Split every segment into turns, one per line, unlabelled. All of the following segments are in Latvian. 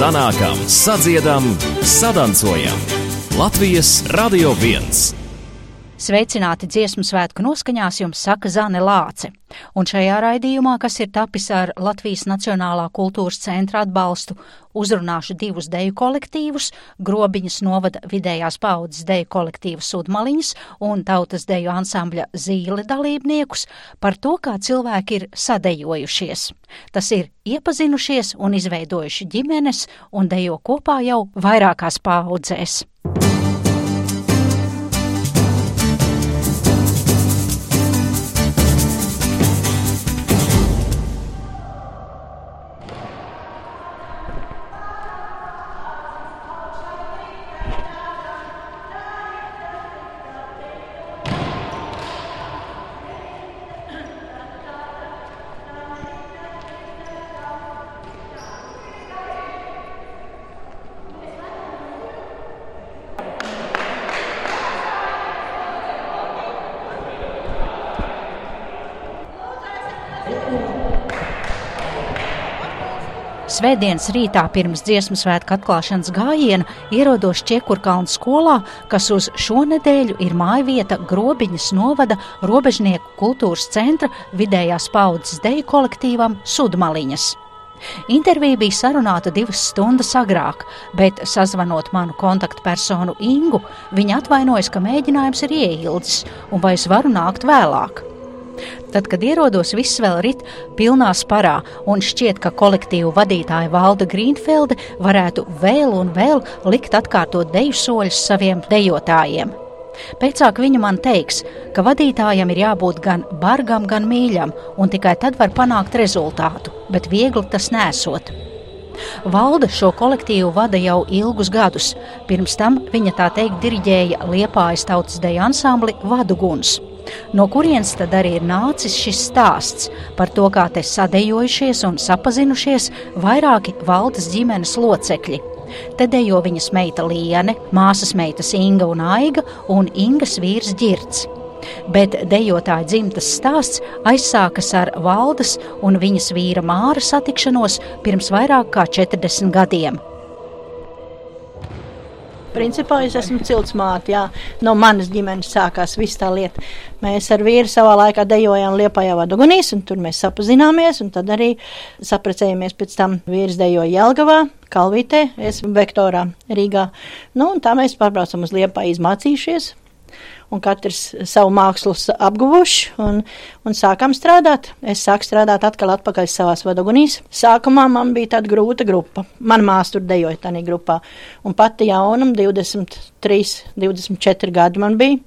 sanākam, sadziedam, sadancojam. Latvijas Radio 1!
Sveicināti dziesmu svētku noskaņās jums saka Zane Lāce. Un šajā raidījumā, kas ir tapis ar Latvijas Nacionālā kultūras centra atbalstu, uzrunāšu divus deju kolektīvus - Grobiņas novada vidējās paudzes deju kolektīvu Sudmaliņas un tautas deju ansambļa Zīle dalībniekus par to, kā cilvēki ir sadejojušies. Tas ir iepazinušies un izveidojuši ģimenes un dejo kopā jau vairākās paudzēs. Svētdienas rītā pirms dziesmu svētku atklāšanas gājiena ierodos Čiekurkalnu skolā, kas uz šo nedēļu ir mājvieta Grobiņas novada robežnieku kultūras centra vidējās paudzes deju kolektīvam Sudmaliņas. Intervija bija sarunāta divas stundas agrāk, bet sazvanot manu kontaktpersonu Ingu, viņa atvainojas, ka mēģinājums ir ieildzis un vai es varu nākt vēlāk. Tad, kad ierodos, viss vēl rit pilnā sparā, un šķiet, ka kolektīvu vadītāja Valda Grīnfelde varētu vēl un vēl likt atkārtot deju soļus saviem dejotājiem. Pēcāk viņa man teiks, ka vadītājam ir jābūt gan bargam, gan mīļam, un tikai tad var panākt rezultātu, bet viegli tas nesot. Valda šo kolektīvu vada jau ilgus gadus. Pirms tam viņa tā teikt diriģēja Liepājas tautas deju ansambli Vaduguns. No kurienes tad arī ir nācis šis stāsts par to, kā te sadejojušies un sapazinušies vairāki valdes ģimenes locekļi. Te dejo viņas meita Liene, māsas meitas Inga un Aiga un Ingas vīrs Girts. Bet dejotāja dzimtas stāsts aizsākas ar valdes un viņas vīra māra satikšanos pirms vairāk kā 40 gadiem.
Principā es esmu cilts māte, jā. No manas ģimenes sākās viss tā lieta. Mēs ar vīru savā laikā dejojām Liepājā Vadugunīs, un tur mēs sapazināmies, un tad arī saprecējāmies pēc tam vīrs dejoja Jelgavā, Kalvītē, es vektorā Rīgā. Nu, un tā mēs pārbraucam uz Liepāju izmācījušies, un katrs savu mākslu apguvuši, un, un sākām strādāt. Es sāku strādāt atkal atpakaļ savās vadogunīs. Sākumā man bija tāda grūta grupa. Mana māsa tur dejoja tādā grupā, un pati jaunam 23, 24 gadi man bija,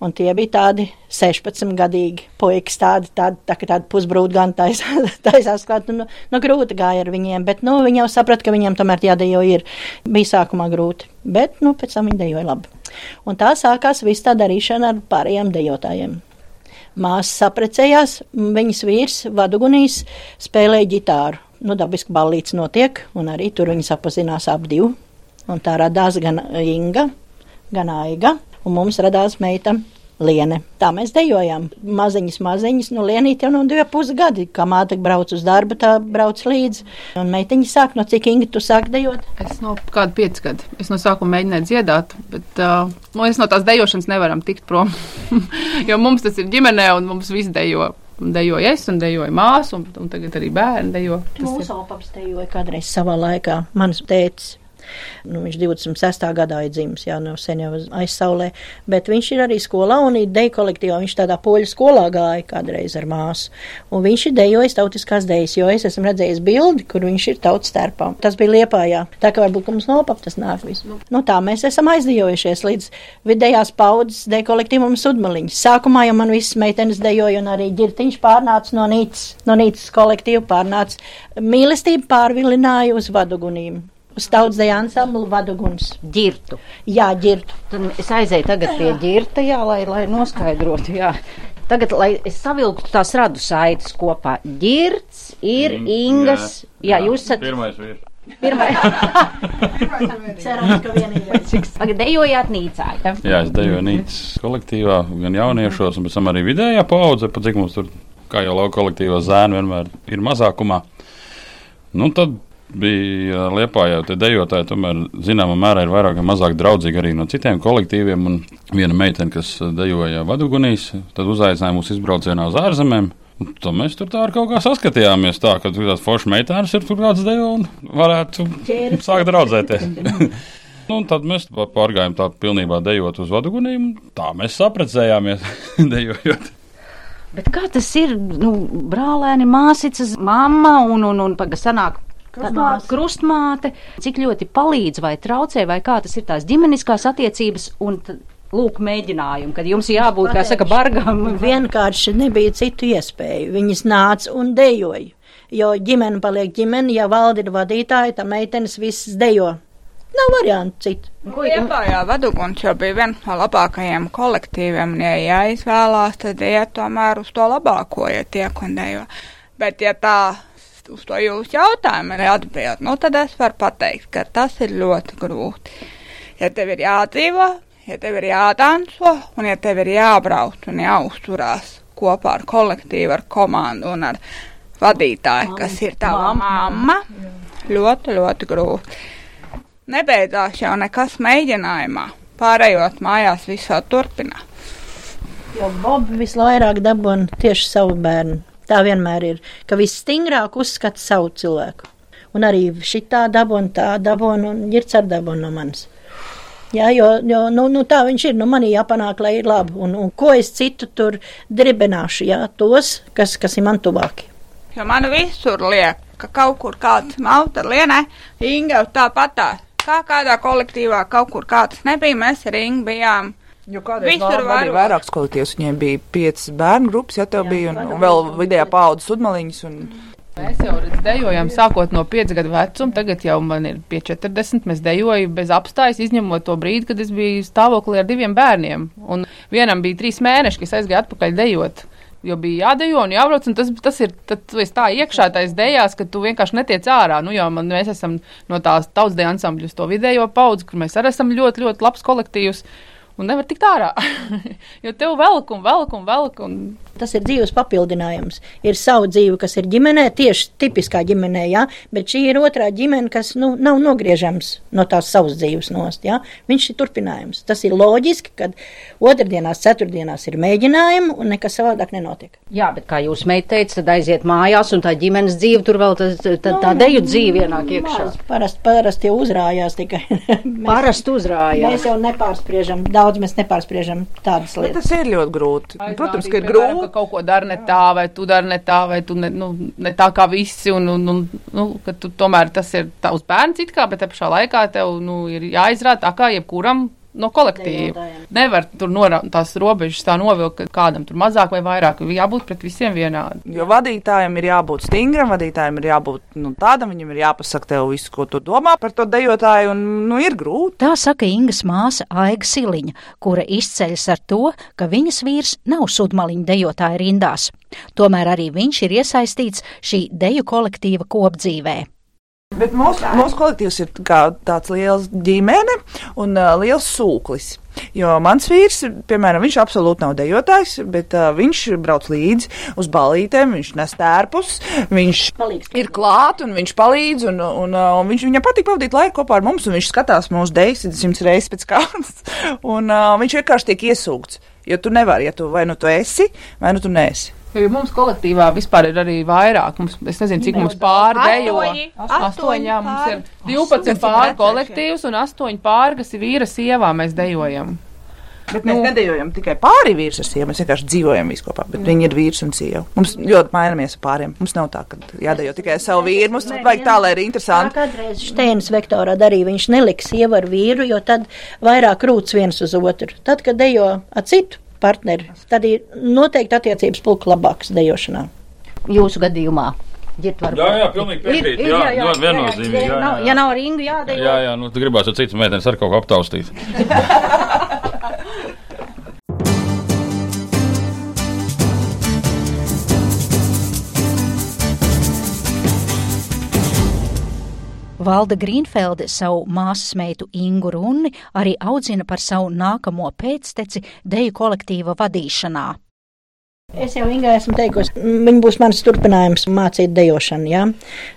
un tie bija tādi 16 gadīgi puikas, tādi, tādi, tā, tādi pusbrūdi gan taisās, taisās klāt, nu, nu grūti gāja ar viņiem, bet, nu, viņi jau saprata, ka viņiem tomēr jādejo ir. Bija sākumā grūti, bet, nu, pēc tam viņi dejoja labi. Un tā sākās viss tā darīšana ar pārējiem dejotājiem. Māsa saprecējās, viņas vīrs Vadugunīs spēlēja ģitāru. Nu, dabiski ballīts notiek, un arī tur viņi sapazinās ap divu. Un tā radās gan Inga, gan Aiga, un mums radās meita Liene. Tā mēs dejojām. Maziņas, maziņas, nu, lienīt jau no divi pusgadi. Kā māte brauc uz darbu, tā brauc līdzi. Un meitiņa sāk, no cik Inga tu sāk dejot?
Es no kādu pieci gadu. Es no sākuma mēģināju dziedāt, bet uh, mēs no tās dejošanas nevaram tikt prom. jo mums tas ir ģimenē un mums viss dejo. Dejoju es, un dejoju māsu, un, un tagad arī bērni dejo.
Mūsu opaps dejoja kādreiz savā laikā. Mans tētis Nu, viņš 26. gadā ir dzimis, jā, no sen jau aizsaulē, bet viņš ir arī skolā un ir deju kolektīvā. Viņš tādā poļu skolā gāja kādreiz ar māsu. Un viņš ir dejojis tautiskās dejas, jo es esmu redzējis bildi, kur viņš ir tautas starpā. Tas bija liepājā. Tā kā varbūt mums nopap tas nāk viss. Nu. nu, tā mēs esam aizdejojušies līdz vidējās paudzes deju kolektīvam Sudmaliņas. Sākumā jau man visas meitenes dejoja un arī ģirtiņš pārnāca no Nīcas, no Nīcas kolektīva pārnāca. Mīlestība pārvilināja uz vadugunīm uz tautsdeja ansamblu vaduguns.
Ģirtu.
Jā, ģirtu.
Tad es aizēju tagad pie ģirta, jā, lai, lai noskaidrotu, jā. Tagad, lai es savilktu tās radu saites kopā. Ģirts ir mm, Ingas, jā, jā, jūs esat.
Pirmais vīrs.
Pirmais.
Cerams, ka vienīgais.
Tagad dejojāt Nīcā. Ja?
Jā, es dejoju Nīcas kolektīvā, gan jauniešos, un pēc tam arī vidējā paudze, pat cik mums tur, kā jau lauka kolektīvā zēni vienmēr ir mazākumā. Nu, tad bija Liepājā, tie dejotāji tomēr zināmā mērā ir vairāk vai mazāk draudzīgi arī no citiem kolektīviem. Un viena meitene, kas dejoja Vadugunīs, tad uzaicināja mūs izbraucienā uz ārzemēm. To mēs tur tā kā saskatījāmies. Tā, ka tur tāds foršs meitēns ir tur kāds dejo un varētu sākt draudzēties. Nu, tad mēs pārgājām tā pilnībā dejot uz vadugunīm. Tā mēs saprecējāmies, dejojot.
Bet kā tas ir? Nu, brālēni, māsīcas, mamma un, un, un paga sanāk.
Krustmāte.
krustmāte, cik ļoti palīdz vai traucē, vai kā tas ir tās ģimeniskās attiecības, un lūk, mēģinājumi, kad jums jābūt, kā saka, bargam.
Vienkārši nebija citu iespēju. Viņas nāca un dejoja. Jo ģimene paliek ģimene, ja valdi ir vadītāji, tad meitenes visas dejo. Nav variantu citu.
Liepājā vaduguns jau bija viens no labākajiem kolektīviem, un ja jāizvēlās, tad iet tomēr uz to labāko, ja tiek un dejo. Bet ja tā uz to jūsu jautājumu ir atbild, nu tad es varu pateikt, ka tas ir ļoti grūti. Ja tev ir jādzīvo, ja tev ir jādanso, un ja tev ir jābrauc un jāuzturās kopā ar kolektīvu, ar komandu un ar vadītāju, kas ir tava mamma, ļoti, ļoti grūti. Nebeidzās jau nekas mēģinājumā. Pārējot mājās, visā turpināt.
Jo Bobi visvairāk dabūna tieši savu bērnu. Tā vienmēr ir, ka visstingrāk uzskata savu cilvēku. Un arī šitā dabūna, tā dabūna un ir cer dabūna no manis. Jā, jo, jo nu, nu, tā viņš ir. Nu, man ir jāpanāk, lai ir labi. Un, un ko es citu tur dribināšu? Jā, tos, kas, kas ir man tuvāki.
Jo man visur liek, ka kaut kur kāds mauta lienē, Inga tāpatās. Kā kādā kolektīvā kaut kur kāds nebija, mēs ar Ingu bijām.
Jo kādreiz
Visur
Visur bija vairākas kolektīvas, viņiem bija piecas bērnu grupas, ja tev bija, un, un vēl vidējā paudas sudmaliņas. Un,
Mēs jau redz, dejojam, sākot no 5 gadu vecuma. Tagad jau man ir pie 40. Mēs dejojam bez apstājas, izņemot to brīdi, kad es biju stāvoklī ar diviem bērniem. Un vienam bija trīs mēneši, kas aizgāja atpakaļ dejot. Jo bija jādejo un jābrauc, un tas, tas ir tā iekšā tais dejās, ka tu vienkārši netiec ārā. Nu, jo man, mēs esam no tās tautsdeja ansambļus, to vidējo paudzi, kur mēs arī esam ļoti, ļoti labs kolektīvs. Un nevar tikt ārā. jo tev velk un velk un velk. Un
Tas ir dzīves papildinājums. Ir sava dzīve, kas ir ģimenē, tieši tipiskā ģimenē, jā, bet šī ir otrā ģimene, kas nu, nav nogriežams no tās savas dzīves nost. Jā. Viņš ir turpinājums. Tas ir loģiski, kad otrdienās, ceturtdienās ir mēģinājumi un nekas savādāk nenotiek.
Jā, bet kā jūs meita teicat, tad aiziet mājās, un tā ģimenes dzīve tur vēl tā, tā, tā deju dzīve ienāk iekšā.
Parasti parast jau uzrājās tikai.
Parasti uzrājās.
Mēs jau nepārspriežam, daudz mēs nepārspriežam tādas
bet
lietas.
tas ir ļoti grūti. Protams, ka ir
piemēram,
grūti.
Ka kaut ko dara ne tā, vai tu dari ne tā, vai tu ne, nu, ne tā kā visi. Un, un, un, nu, ka tu tomēr tas ir tavs bērns, it kā, bet te pašā laikā tev nu, ir jāizrāda tā kā jebkuram. No kolektīva. Nevar tur norā, tās robežas tā novilkt, ka kādam tur mazāk vai vairāk. Jābūt pret visiem vienādi.
Jo vadītājam ir jābūt stingram, vadītājam ir jābūt nu, tādam, viņam ir jāpasaka tev visu, ko tu domā par to dejotāju, un nu, ir grūti.
Tā saka Ingas māsa Aiga Siliņa, kura izceļas ar to, ka viņas vīrs nav sudmaliņa dejotāja rindās. Tomēr arī viņš ir iesaistīts šī deju kolektīva kopdzīvē.
Bet mūsu, mūsu kolektīvs ir tāds liels ģimene un uh, liels sūklis. Jo mans vīrs, piemēram, viņš absolūti nav dejotājs, bet uh, viņš brauc līdzi uz balītēm, viņš nes tērpus, viņš
Palīgs.
ir klāt un viņš palīdz, un, un, uh, un viņš, viņam patīk pavadīt laiku kopā ar mums, un viņš skatās mūsu dejas simts reizes pēc kārtas, un uh, viņš vienkārši tiek iesūgts. Jo tu nevari, ja tu vai nu tu esi, vai nu tu neesi.
Jo mums kolektīvā vispār ir arī vairāk. Mums, es nezinu, cik mums pārdejo.
Astoņi.
Astoņi, jā, mums ir
pāri.
12
Cik
pāri kolektīvs un 8 pāri, kas ir vīra sievā, mēs dejojam.
Bet mēs nu, nedējojam tikai pāri vīrs ar sievu, mēs vienkārši dzīvojam visi kopā, bet viņi ir vīrs un sieva. Mums ļoti mainamies ar pāriem. Mums nav tā, ka jādejo tikai savu vīru, mums vajag tā, lai ir
Tā
interesanti.
kādreiz Steinas vektorā darīja, viņš neliks sievu ar vīru, jo tad vairāk rūts viens uz otru. Tad, kad dejo ar citu partneri, tad ir noteikti attiecības pulka labākas dejošanā.
Jūsu gadījumā. Varbūt.
Jā, jā, pilnīgi piekrīt. Jā, ļoti viennozīmīgi.
Ja
Jā,
nav,
jā,
ja
jā.
nav ringu jādejo,
Jā, jā, nu, tu gribēsi ar citu meiteni ar kaut ko aptaustīt.
Valda Grīnfelde savu māsas meitu Ingu Runni arī audzina par savu nākamo pēcteci deju kolektīva vadīšanā.
Es jau Ingai esmu teikusi, viņa būs mans turpinājums mācīt dejošanu. Ja?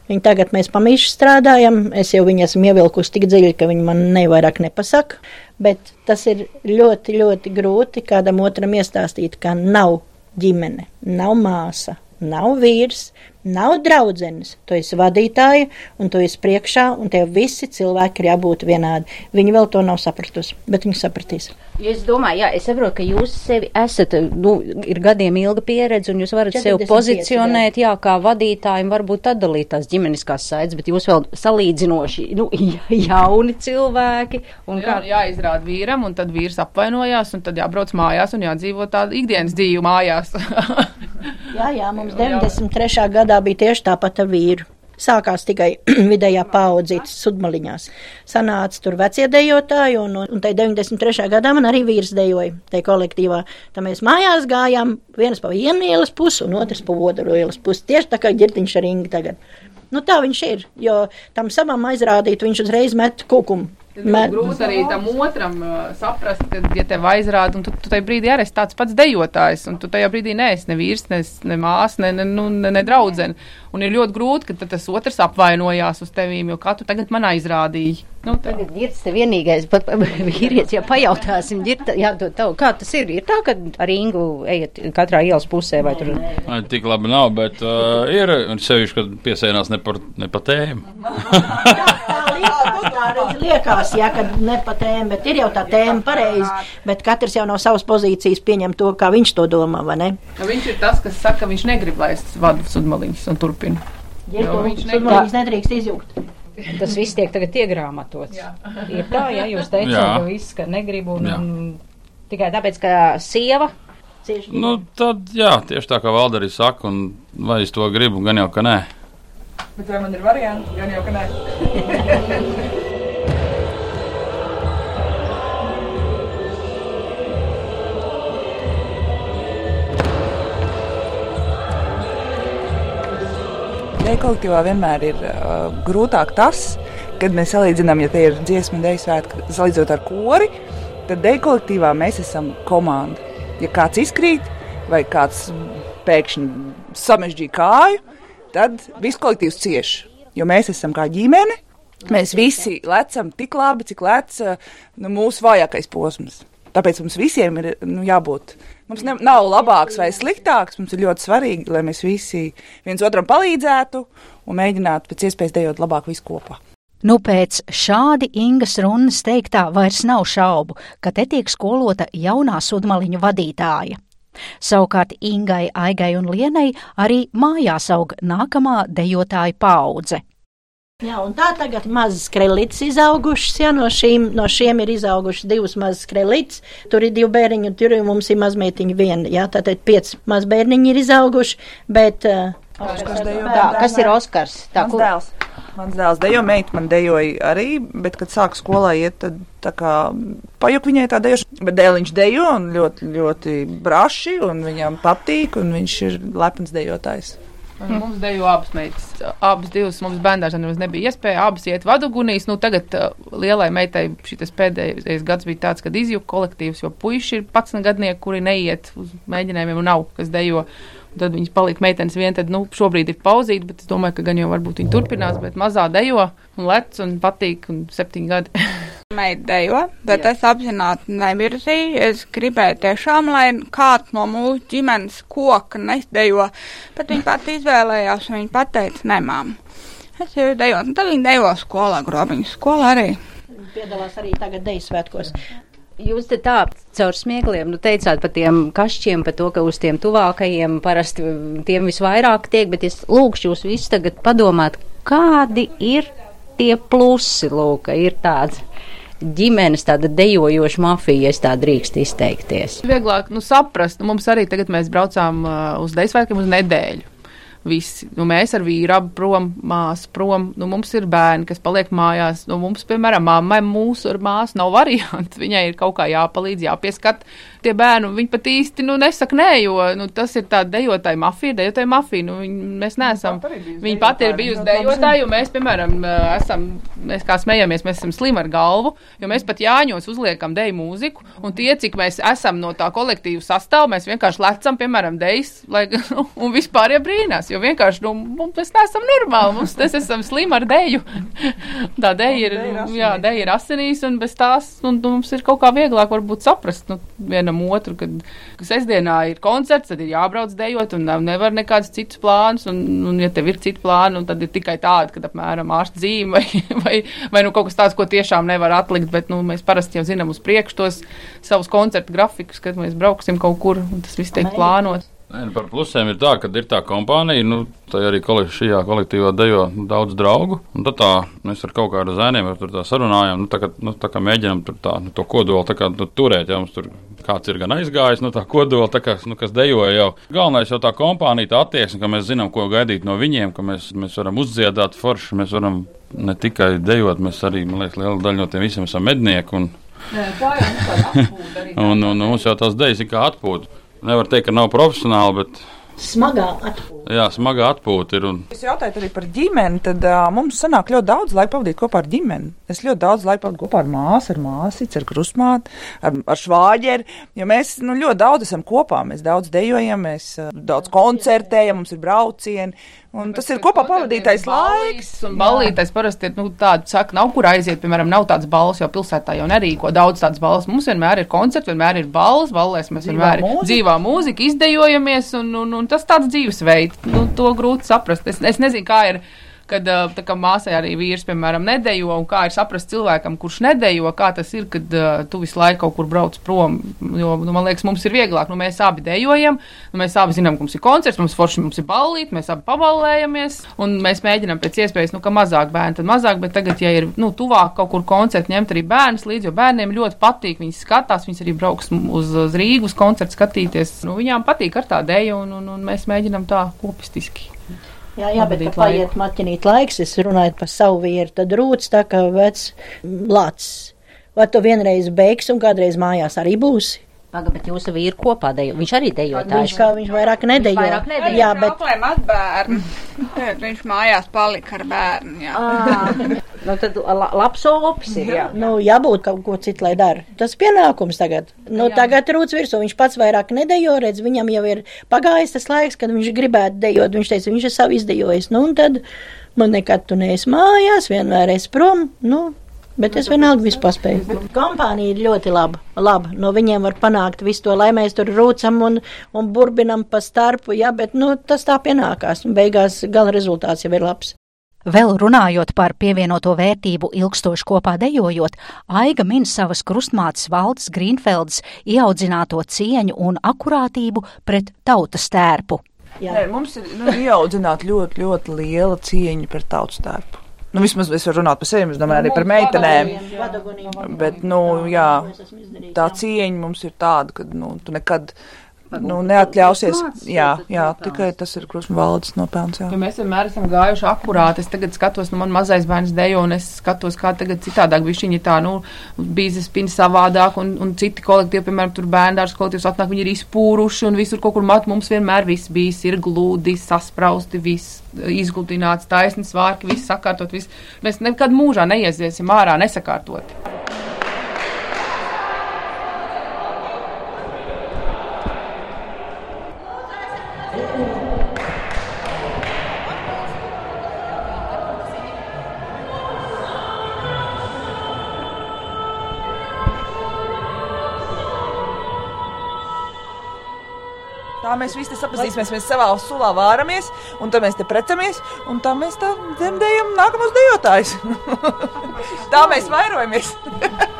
Viņa tagad mēs pamīši strādājam, es jau viņu esmu ievilkusi tik dziļi, ka viņa man nevairāk nepasaka. Bet tas ir ļoti, ļoti grūti kādam otram iestāstīt, ka nav ģimene, nav māsa, nav vīrs, nav draudzenes. Tu esi vadītāja, un tu esi priekšā, un tev visi cilvēki ir jābūt vienādi. Viņi vēl to nav sapratusi, bet viņi sapratīs.
Es domāju, jā, es saprotu, ka jūs sevi esat, nu, ir gadiem ilga pieredze, un jūs varat sevi pozicionēt, jā, kā vadītājiem, varbūt atdalīt tās ģimeniskās saites, bet jūs vēl salīdzinoši, nu, jauni cilvēki.
Un kā... Jā, jāizrāda vīram, un tad vīrs apvainojās, un tad jābrauc mājās un jādzīvo tādu ikdienas dzīvu mājās.
jā, jā, mums 93. gadā bija tieši tāpat ar vīru sākās tikai vidējā paudzītas sudmaliņās. Sanāca tur vecie dejotāji, un, un tai 93. gadā man arī vīrs dejoja tai kolektīvā. Tā mēs mājās gājām, viens pa vienu ielas pusi un otrs pa otru ielas pusi. Tieši tā kā ģirtiņš ar ringu tagad. Nu, tā viņš ir, jo tam savam aizrādīt viņš uzreiz met kukumu.
Man grūti arī tam otram uh, saprast, ka, ja tev aizrāda, un tu, tu tajā brīdī arī esi tāds pats dejotājs, un tu tajā brīdī neesi ne vīrs, ne, ne māsa, ne, ne, nu, ne, ne draudzene. Un ir ļoti grūti, ka tas otrs apvainojās uz tevīm, jo kā tu tagad man aizrādīji. Nu,
tā. Tagad ir tas vienīgais, pat vīrietis, ja pajautāsim, ir tā, jādod tavu, kā tas ir. Ir tā, ka ar Ingu ejat katrā ielas pusē vai tur?
Tik labi nav, bet uh, ir, un sevišķi, kad piesēnās ne par, ne par tēmu.
liekas, ja, ka ne pa tēmu, bet ir jau tā tēma pareizi, bet katrs jau no savas pozīcijas pieņem to, kā viņš to domā, vai ne?
Ja viņš ir tas, kas saka, ka viņš negrib laist vadu sudmaliņus un turpina turpina.
Ja viņš negrib, nedrīkst izjūt.
Tas viss tiek tagad iegrāmatots. Jā. Ir tā, ja jūs teicāt, ka viss, ka negribu un, un tikai tāpēc, ka sieva.
Nu, tad, jā, tieši tā kā Valda arī saka, un vai es to gribu, gan jau, ka nē.
Bet vai man ir varianti, gan jau, ka nē. Kolektīvā vienmēr ir uh, grūtāk tas, kad mēs salīdzinām, ja tie ir dziesmu un dēļu svētki, salīdzinot ar kori, tad deju kolektīvā mēs esam komanda. Ja kāds izkrīt vai kāds pēkšņi samežģīja kāju, tad viss kolektīvs cieš. Jo mēs esam kā ģimene, mēs visi lecam tik labi, cik lec nu, mūsu vājākais posms. Tāpēc mums visiem ir nu, jābūt. Mums ne, nav labāks vai sliktāks. Mums ir ļoti svarīgi, lai mēs visi viens otram palīdzētu un mēģinātu pēc iespējas dejot labāk visu kopā.
Nu, pēc šādi Ingas runas teiktā vairs nav šaubu, ka te tiek skolota jaunā sudmaliņu vadītāja. Savukārt Ingai, Aigai un Lienai arī mājās aug nākamā dejotāja paudze.
Jā, un tā tagad mazas krelītes izaugušas, jā, no šīm, no šiem ir izaugušas divas mazas krelītes, tur ir divi bērniņi, un tur mums ir mazmeitiņa viena, jā, tātad pieci mazbērniņi ir izauguši, bet. Uh,
Oskars. Tā, kas ir Oskars?
Tā, Mans dēls. Mans dēls dejo, meita man dejoja arī, bet, kad sāk skolā iet, tad tā kā pajuk viņai tā dejošana, bet dēliņš dejo un ļoti, ļoti braši, un viņam patīk, un viņš ir lepns dejotājs.
Mm. Mums dejo abas meitas. Abas divas mums bērnās nebija iespēja. Abas iet vadugunīs. Nu, tagad uh, lielai meitai šis pēdējais gads bija tāds, kad izjuka kolektīvs, jo puiši ir 11 gadnieki, kuri neiet uz mēģinājumiem un nav, kas dejo. Tad viņas palika meitenes vien, tad, nu, šobrīd ir pauzīta, bet es domāju, ka gan jau varbūt viņi turpinās, bet mazā dejo un lec un patīk un septiņi gadi.
meita dejo, bet Jā. es apzināti nevirzīju. Es gribēju tiešām, lai kāds no mūsu ģimenes koka nesdejo, bet viņa pati izvēlējās, un viņa pateica, nē, mām. Es jau dejo, un tad viņa dejo skolā, grobiņu skolā arī.
Piedalās arī tagad deju svētkos.
Jūs te tā caur smiekliem nu, teicāt par tiem kašķiem, par to, ka uz tiem tuvākajiem parasti tiem visvairāk tiek, bet es lūkšu jūs visus tagad padomāt, kādi ir tie plusi, lūk, ir tāds ģimenes tāda dejojoša mafija, ja tā drīkst izteikties.
Vieglāk nu, saprast, nu, mums arī tagad mēs braucām uh, uz Deisvēkiem uz nedēļu. Visi, nu, mēs ar vīru abi prom, māsu prom, nu, mums ir bērni, kas paliek mājās. Nu, mums, piemēram, mammai mūsu ar māsu nav variantu. Viņai ir kaut kā jāpalīdz, jāpieskat tie bērni, viņi pat īsti nu, nesaka nē, jo nu, tas ir tāds dejotāja mafija, dejotāja mafija. Nu, viņi, mēs neesam, viņi pat ir bijusi dejotāja, jo mēs, piemēram, esam, mēs kā smējamies, mēs esam slimi ar galvu, jo mēs pat jāņos uzliekam deju mūziku, un tie, cik mēs esam no tā kolektīva sastāvā, mēs vienkārši lecam, piemēram, dejas, lai, nu, un vispār ja brīnās, jo vienkārši, nu, mēs neesam normāli, mums tas esam slimi ar deju. tā deja ir, jā, deja ir asinīs, un bez tās, un, nu, mums ir kaut kā vieglāk varbūt saprast, nu, vienam otru, kad, ka sestdienā ir koncerts, tad ir jābrauc dejot un nevar nekādus citus plānus. Un, un ja tev ir citi plāni, tad ir tikai tādi, kad apmēram ārsta zīme vai, vai, vai nu kaut kas tāds, ko tiešām nevar atlikt. Bet nu, mēs parasti jau zinām uz priekšu tos savus koncertu grafikus, kad mēs brauksim kaut kur un tas viss tiek plānots.
Nē, nu par plusiem ir tā, ka ir tā kompānija, nu, tā arī kolektīvā, šajā kolektīvā dejo daudz draugu. Tad tā, mēs ar kaut kādiem zēniem tā sarunājām, nu, tā kā, nu, tā kā mēģinām tā, nu, to kodolu kā, nu, turēt. Jā, tur kāds ir gan aizgājis no nu, tā kodola, tā kā, nu, kas dejoja jau. Galvenais jau tā kompānija, tā attieksme, ka mēs zinām, ko gaidīt no viņiem, ka mēs, mēs varam uzdziedāt forši, mēs varam ne tikai dejot, mēs arī, man liekas, liela daļa no tiem visiem esam mednieki. Un,
Nē, tā jau ir.
un, un, un mums jau tās dejas ir kā atpūta nevar teikt, ka nav profesionāli, bet
smagā atpūta.
Jā, smagā atpūta ir. Un...
Es jautāju arī par ģimeni. Tad uh, mums sanāk ļoti daudz laika pavadīt kopā ar ģimeni. Es ļoti daudz laika pavadu kopā ar māsu, ar māsīcu, ar krustmāti, ar, ar švāģeri. Jo mēs nu, ļoti daudz esam kopā. Mēs daudz dejojam, mēs uh, daudz koncertējam, mums ir braucieni. Un tas ir kopā pavadītais laiks.
Un ballītais parasti ir nu, tāds, saka, nav kur aiziet. Piemēram, nav tāds balss, jo pilsētā jau nerīko daudz tādas balss. Mums vienmēr ir koncerts, vienmēr ir balss, ballēs mēs dzīvā vienmēr mūzika. dzīvā mūzika izdejojamies, un, un, un tas tāds dzīvesveids. Nu, to grūti saprast. Es, es nezinu, kā ir kad kā, māsai arī vīrs, piemēram, nedejo, un kā ir saprast cilvēkam, kurš nedejo, kā tas ir, kad uh, tu visu laiku kaut kur brauc prom. Jo, nu, man liekas, mums ir vieglāk, nu, mēs abi dejojam, nu, mēs abi zinām, ka mums ir koncerts, mums forši mums ir ballīt, mēs abi paballējamies, un mēs mēģinām pēc iespējas, nu, ka mazāk bērni, tad mazāk, bet tagad, ja ir, nu, tuvāk kaut kur koncerts, ņemt arī bērnus līdzi, jo bērniem ļoti patīk, viņi skatās, viņas arī brauks uz, uz Rīgas koncertu skatīties, nu, viņām patīk ar tā deju, un, un, un mēs mēģinām tā kopistiski.
Jā, jā bet kad paiet maķinīt laiks, es runāju par savu vīru, tad rūts tā kā vecs lācis. Vai tu vienreiz beigsi un kādreiz mājās arī būsi?
Paga, bet jūsu vīri kopā dejo. Viņš arī dejotājs.
Viņš kā viņš vairāk nedejo. Viņš vairāk
nedejo. Jā, bet. Problēma ar bērnu. viņš mājās palika ar bērnu, jā.
nu tad la, labs opis ir, jā.
Nu, jābūt kaut ko citu, lai dara. Tas pienākums tagad. Nu, jā. tagad rūts virsū. Viņš pats vairāk nedejo, redz, viņam jau ir pagājis tas laiks, kad viņš gribētu dejot. Viņš teica, viņš ir savu izdejojis. Nu, un tad man nekad tu neesi mājās, vienmēr esi prom. Nu, Bet es vienalga visu paspēju. Kompānija ir ļoti laba. laba. No viņiem var panākt visu to, lai mēs tur rūcam un, un burbinam pa starpu, jā, bet nu, tas tā pienākās. Beigās gala rezultāts jau ir labs.
Vēl runājot par pievienoto vērtību ilgstoši kopā dejojot, Aiga min savas krustmātes valdes Grīnfeldes ieaudzināto cieņu un akurātību pret tautas tērpu.
Jā. Nē, mums ir nu, ieaudzināta ļoti, ļoti liela cieņa pret tautas tērpu. Nu, vismaz es varu runāt par sevi, es domāju, arī par meitenēm. Bet, nu, jā, tā cieņa mums ir tāda, ka, nu, tu nekad nu, neatļausies. Jā, jā, tikai tas ir krusmu valdes nopelns. Jā.
Ja mēs vienmēr esam gājuši akurāti. Es tagad skatos, nu, man mazais bērns dejo, un es skatos, kā tagad citādāk bija viņa tā, nu, bīzes spina savādāk, un, un citi kolektīvi, piemēram, tur bērndārs kolektīvs atnāk, viņi ir izpūruši, un visur kaut kur mat mums vienmēr viss bijis, ir glūdi, sasprausti, viss izgludināts, taisnis vārki, viss sakārtot, viss. Mēs nekad mūžā neieziesim ārā nesakārtot.
Mēs visi sapazīsimies, mēs savā sulā vāramies, un tad mēs te precamies, un tā mēs tā dzemdējam nākamos dejotājus. tā mēs vairojamies.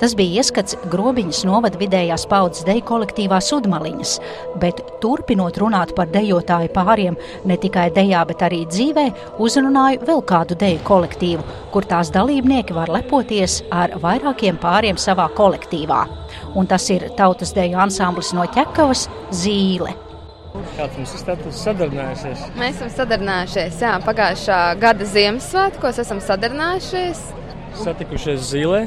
Tas bija ieskats grobiņas novada vidējās paudzes deju kolektīvā Sudmaliņas, bet turpinot runāt par dejotāju pāriem ne tikai dejā, bet arī dzīvē, uzrunāju vēl kādu deju kolektīvu, kur tās dalībnieki var lepoties ar vairākiem pāriem savā kolektīvā. Un tas ir tautas deju ansamblis no ķekavas Zīle.
Kāds mums ir status sadarbinājušies?
Mēs esam sadarbinājušies, jā, pagājušā gada Ziemassvētkos esam sadarbinājušies.
Satikušies zīlē,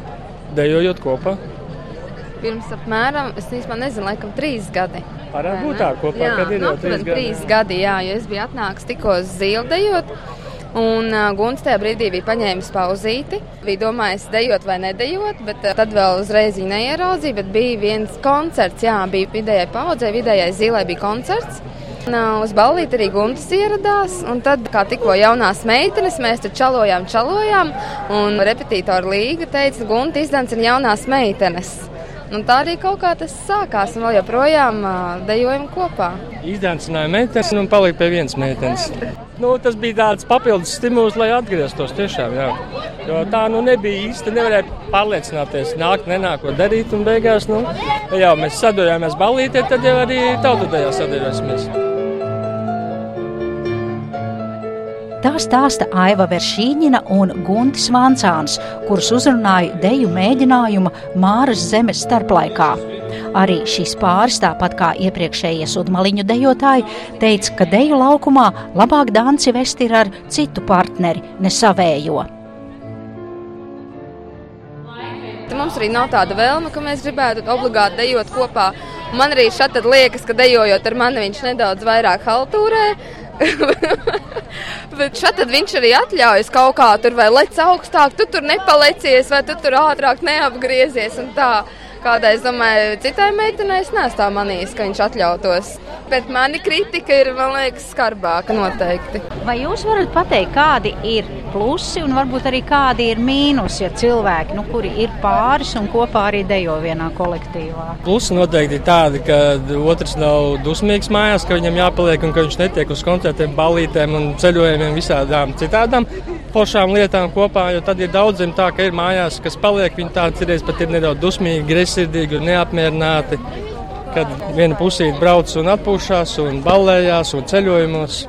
dejojot kopā.
Pirms apmēram, es īstenībā nezinu, laikam trīs gadi.
Varētu būt tā kopā,
jā,
kad ir jau trīs gadi.
Trīs gadi, jā, jo es biju atnāks tikko uz zīldejot. Un uh, Gunts tajā brīdī bija paņēmis pauzīti. Bija domājis, dejot vai nedejot, bet uh, tad vēl uzreiz viņa neieraudzīja. Bet bija viens koncerts, jā, bija vidējai paudzei, vidējai zīlē bija koncerts. Uz ballīti arī Guntis ieradās. Un tad, kā tikko jaunās meitenes, mēs tur čalojām, čalojām. Un repetītora līga teica, Guntis izdancina jaunās meitenes. Un tā arī kaut kā tas sākās, un vēl joprojām dejojam kopā.
Izdāvināja meitenes un palika pie vienas meitenes. Nu, tas bija tāds papildus stimuls, lai atgrieztos tiešām. Jā. Jo tā nu nebija īsti. Nevarēja pārliecināties, nākt, nenāk, ko darīt. Un beigās, nu, jā, mēs sadojāmies balītē, tad jau arī tautudējā sadojāsimies.
Tā stāsta Aiva Veršīņina un Guntis Vancāns, kurus uzrunāja deju mēģinājuma Māras zemes starplaikā. Arī šīs pāris, tāpat kā iepriekšējie sudmaliņu dejotāji, teica, ka deju laukumā labāk danci vest ir ar citu partneri, ne savējo.
Mums arī nav tāda vēlme, ka mēs gribētu obligāti dejot kopā. Man arī šeit liekas, ka dejojot ar mani viņš nedaudz vairāk haltūrē. Bet šeit viņš arī atļaujas kaut kā tur vai lec augstāk, tu tur nepalecies vai tu tur ātrāk neapgriezies. Kādai, es domāju, citai meitenei es neesmu tā manījis, ka viņš atļautos. Bet mani kritika ir, man liekas, skarbāka noteikti.
Vai jūs varat pateikt, kādi ir plusi un varbūt arī kādi ir mīnusi, ja cilvēki, nu, kuri ir pāris un kopā arī dejo vienā kolektīvā?
Plusi noteikti ir tādi, ka otrs nav dusmīgs mājās, ka viņam jāpaliek un ka viņš netiek uz koncertiem, balītēm un ceļojumiem visādām citādām foršām lietām kopā, jo tad ir daudziem tā, ka ir mājās, kas paliek, viņi tāds ir, pat ir nedaudz dusmīgi, greizsirdīgi un neapmierināti, kad viena pusīte brauc un atpūšās un ballējās un ceļojumos.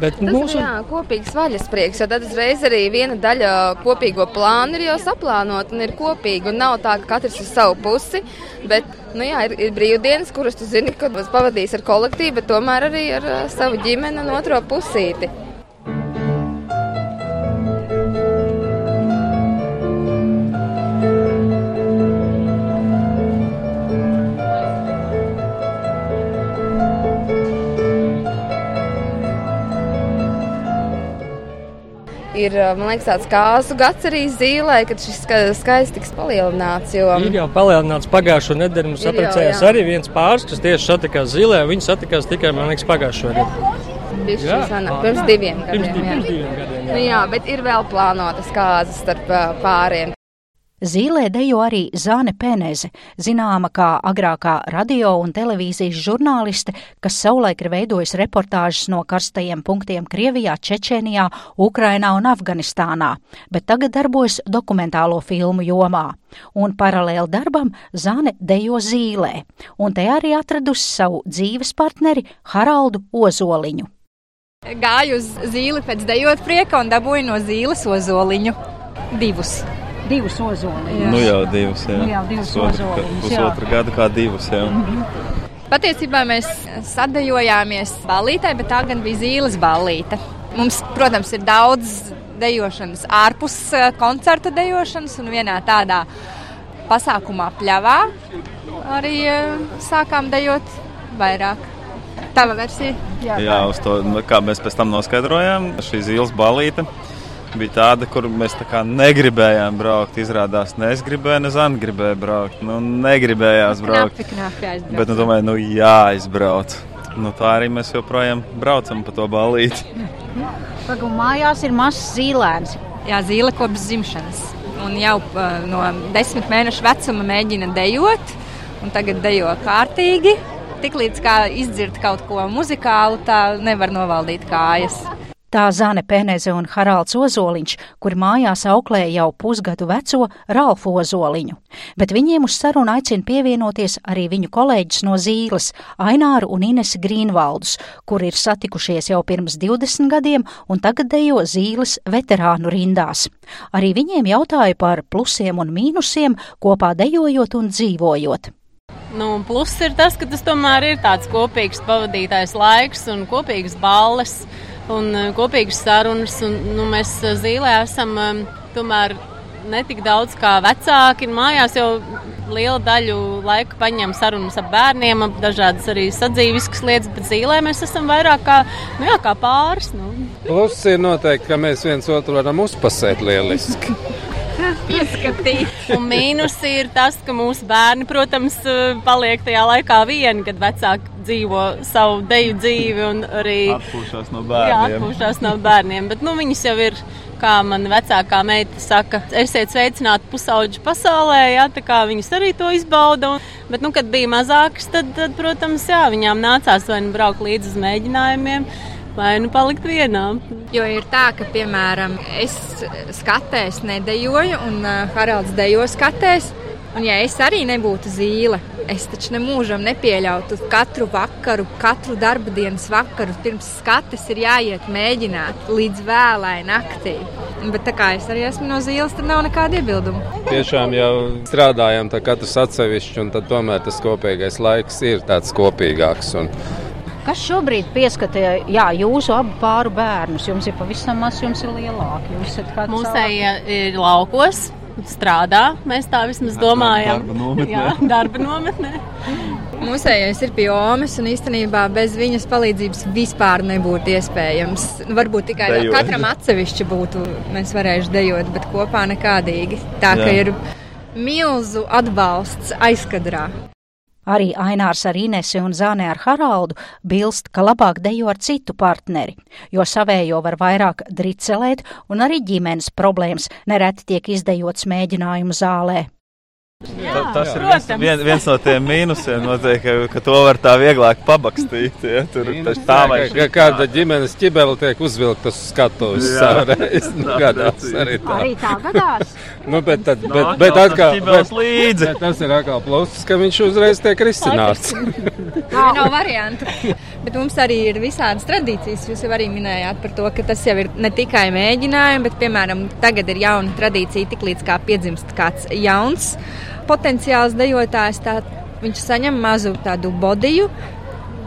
Bet
Tas mūsu... ir jā, kopīgs vaļasprieks, jo tad uzreiz arī viena daļa kopīgo plānu ir jau saplānota un ir kopīga. Un nav tā, ka katrs uz savu pusi, bet nu, jā, ir, ir brīvdienas, kuras tu zini, kad pavadīs ar kolektīvu, bet tomēr arī ar savu ģimeni un otro pusīti. Ir liekas, tāds kāzu gads arī zīlē, kad šis skaists tiks palielināts. Jo...
Ir jau palielināts pagājušo nedēļu. Mums apprecējās arī viens pāris, kas tieši satikās zīlē. Viņi satikās tikai, liekas, pagājušo nedēļu.
Jā, sanā, pirms diviem gadiem.
Pirms, pirms diviem gadiem jā.
Nu, jā, bet ir vēl plānotas kāzas starp pāriem.
Zīlē dejo arī Zāne Peneze, zināma kā agrākā radio un televīzijas žurnāliste, kas savulaik ir veidojusi reportāžas no karstajiem punktiem Krievijā, Čečēnijā, Ukrainā un Afganistānā, bet tagad darbojas dokumentālo filmu jomā. Un paralēli darbam Zāne dejo zīlē, un te arī atradusi savu dzīves partneri Haraldu Ozoliņu.
Gāju uz zīli pēc dejot prieka un dabūju no zīles ozoliņu divus
divus ozoliņus.
Nu jau divus, jā.
Nu jau divus ozoliņus.
Pusotru gadu kā divus, jā. Mm
-hmm. Patiesībā mēs sadējojāmies ballītē, bet tā gan bija zīles ballīte. Mums, protams, ir daudz dejošanas ārpus koncerta dejošanas un vienā tādā pasākumā pļavā arī sākām dejot vairāk. Tava versija?
Jā, jā uz to, kā mēs pēc tam noskaidrojām, šī zīles balīte bija tāda, kur mēs negribējām braukt. Izrādās, ne es gribēju, ne Zana gribēja braukt. Nu, negribējās braukt.
Knapi
Bet, nu, domāju, nu, jāizbrauc. Nu, tā arī mēs joprojām braucam pa to balīti.
Pagaidām, mājās ir mazs zīlēns.
Jā, zīle kopš dzimšanas. Un jau uh, no desmit mēnešu vecuma mēģina dejot, un tagad dejo kārtīgi. Tiklīdz kā izdzird kaut ko muzikālu, tā nevar novaldīt kājas.
Tā Zane Peneze un Haralds Ozoliņš, kuri mājās auklē jau pusgadu veco Ralfu Ozoliņu, bet viņiem uz sarunu aicina pievienoties arī viņu kolēģis no Zīles, Aināru un Inesi Grīnvaldus, kuri ir satikušies jau pirms 20 gadiem un tagad dejo Zīles veterānu rindās. Arī viņiem jautāja par plusiem un mīnusiem kopā dejojot un dzīvojot.
Nu, plus ir tas, ka tas tomēr ir tāds kopīgs pavadītais laiks un kopīgas balles un uh, kopīgas sarunas. Un, nu, mēs zīlē esam um, tomēr netik daudz kā vecāki. Mājās jau liela daļu laika paņem sarunas ar bērniem, ap dažādas arī sadzīviskas lietas, bet zīlē mēs esam vairāk kā, nu jā, kā pāris. Nu.
Plus ir noteikti, ka mēs viens otru varam uzpasēt lieliski.
Ieskatīt. Un mīnus ir tas, ka mūsu bērni, protams, paliek tajā laikā vieni, kad vecāki dzīvo savu deju dzīvi un arī
atpūšās no bērniem.
Jā, atpūšās no bērniem. Bet nu, viņas jau ir kā man vecākā meita saka, esiet sveicināti pusauģu pasaulē, jā, tā kā viņas arī to izbauda. Un, bet, nu, kad bija mazākas, tad, tad, protams, jā, viņām nācās vai nu braukt līdzi uz mēģinājumiem. Vai nu palikt vienā?
Jo ir tā, ka, piemēram, es skatēs nedejoju, un uh, Haralds dejo skatēs. Un, ja es arī nebūtu zīle, es taču nemūžam nepieļautu katru vakaru, katru darba dienas vakaru pirms skates ir jāiet mēģināt līdz vēlai naktī. Bet tā kā es arī esmu no zīles, tad nav nekāda iebilduma.
Tiešām jau strādājam katrs atsevišķi, un tomēr tas kopīgais laiks ir tāds kopīgāks. Un...
Kas šobrīd pieskatīja jā, jūsu abu pāru bērnus? Jums ir pavisam maz, jums ir lielāki.
Mūsēji ir laukos, strādā. Mēs tā vismaz domājam.
Darba nometnē.
Jā, darba nometnē.
Mūsējais ir pie Omas, un īstenībā bez viņas palīdzības vispār nebūtu iespējams. Nu, varbūt tikai
Dejot.
katram atsevišķi būtu, mēs varējuši dejot, bet kopā nekādīgi. Tā ka
Jā.
ir milzu atbalsts aizkadrā.
Arī Ainārs ar Inesi un Zāne ar Haraldu bilst, ka labāk dejo ar citu partneri, jo savējo var vairāk dricelēt un arī ģimenes problēmas nereti tiek izdejots mēģinājumu zālē.
Ta, tas ir viens, vien, viens no tiem mīnusiem, noteikti, ka, ka to var tā vieglāk pabakstīt. Ja, tur tas tā vai
Ka kāda ģimenes ķibele tiek uzvilkta uz skatuves
Jā.
savreiz. Nu,
Tā
gadās arī tā.
Arī tā gadās.
Nu, bet, tad, bet,
Nāk
bet, atkal,
tas
bet,
līdzi.
bet tas ir atkal pluss, ka viņš uzreiz tiek risināts.
Tā nav variantu. Bet mums arī ir visādas tradīcijas. Jūs jau arī minējāt par to, ka tas jau ir ne tikai mēģinājumi, bet, piemēram, tagad ir jauna tradīcija, tik līdz kā piedzimst kāds jauns potenciāls dejotājs. Tā, viņš saņem mazu tādu bodiju,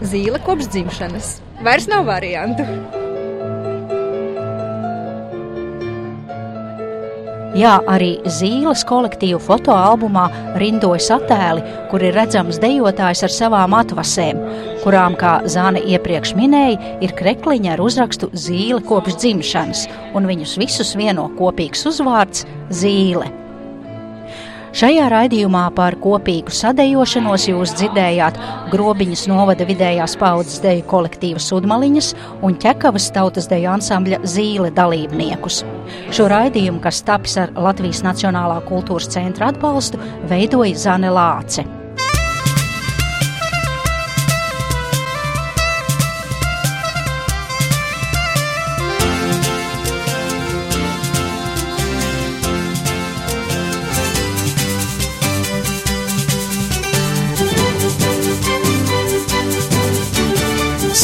zīle kopš dzimšanas. Vairs nav variantu.
Jā, arī Zīles kolektīvu fotoalbumā rindojas attēli, kur ir redzams dejotājs ar savām atvasēm, kurām, kā Zāne iepriekš minēja, ir krekliņa ar uzrakstu Zīle kopš dzimšanas, un viņus visus vieno kopīgs uzvārds - Zīle. Šajā raidījumā par kopīgu sadejošanos jūs dzirdējāt Grobiņas novada vidējās paudzes deju kolektīva Sudmaliņas un Ķekavas tautas deju ansambļa Zīle dalībniekus. Šo raidījumu, kas tapis ar Latvijas Nacionālā kultūras centra atbalstu, veidoja Zane Lāce.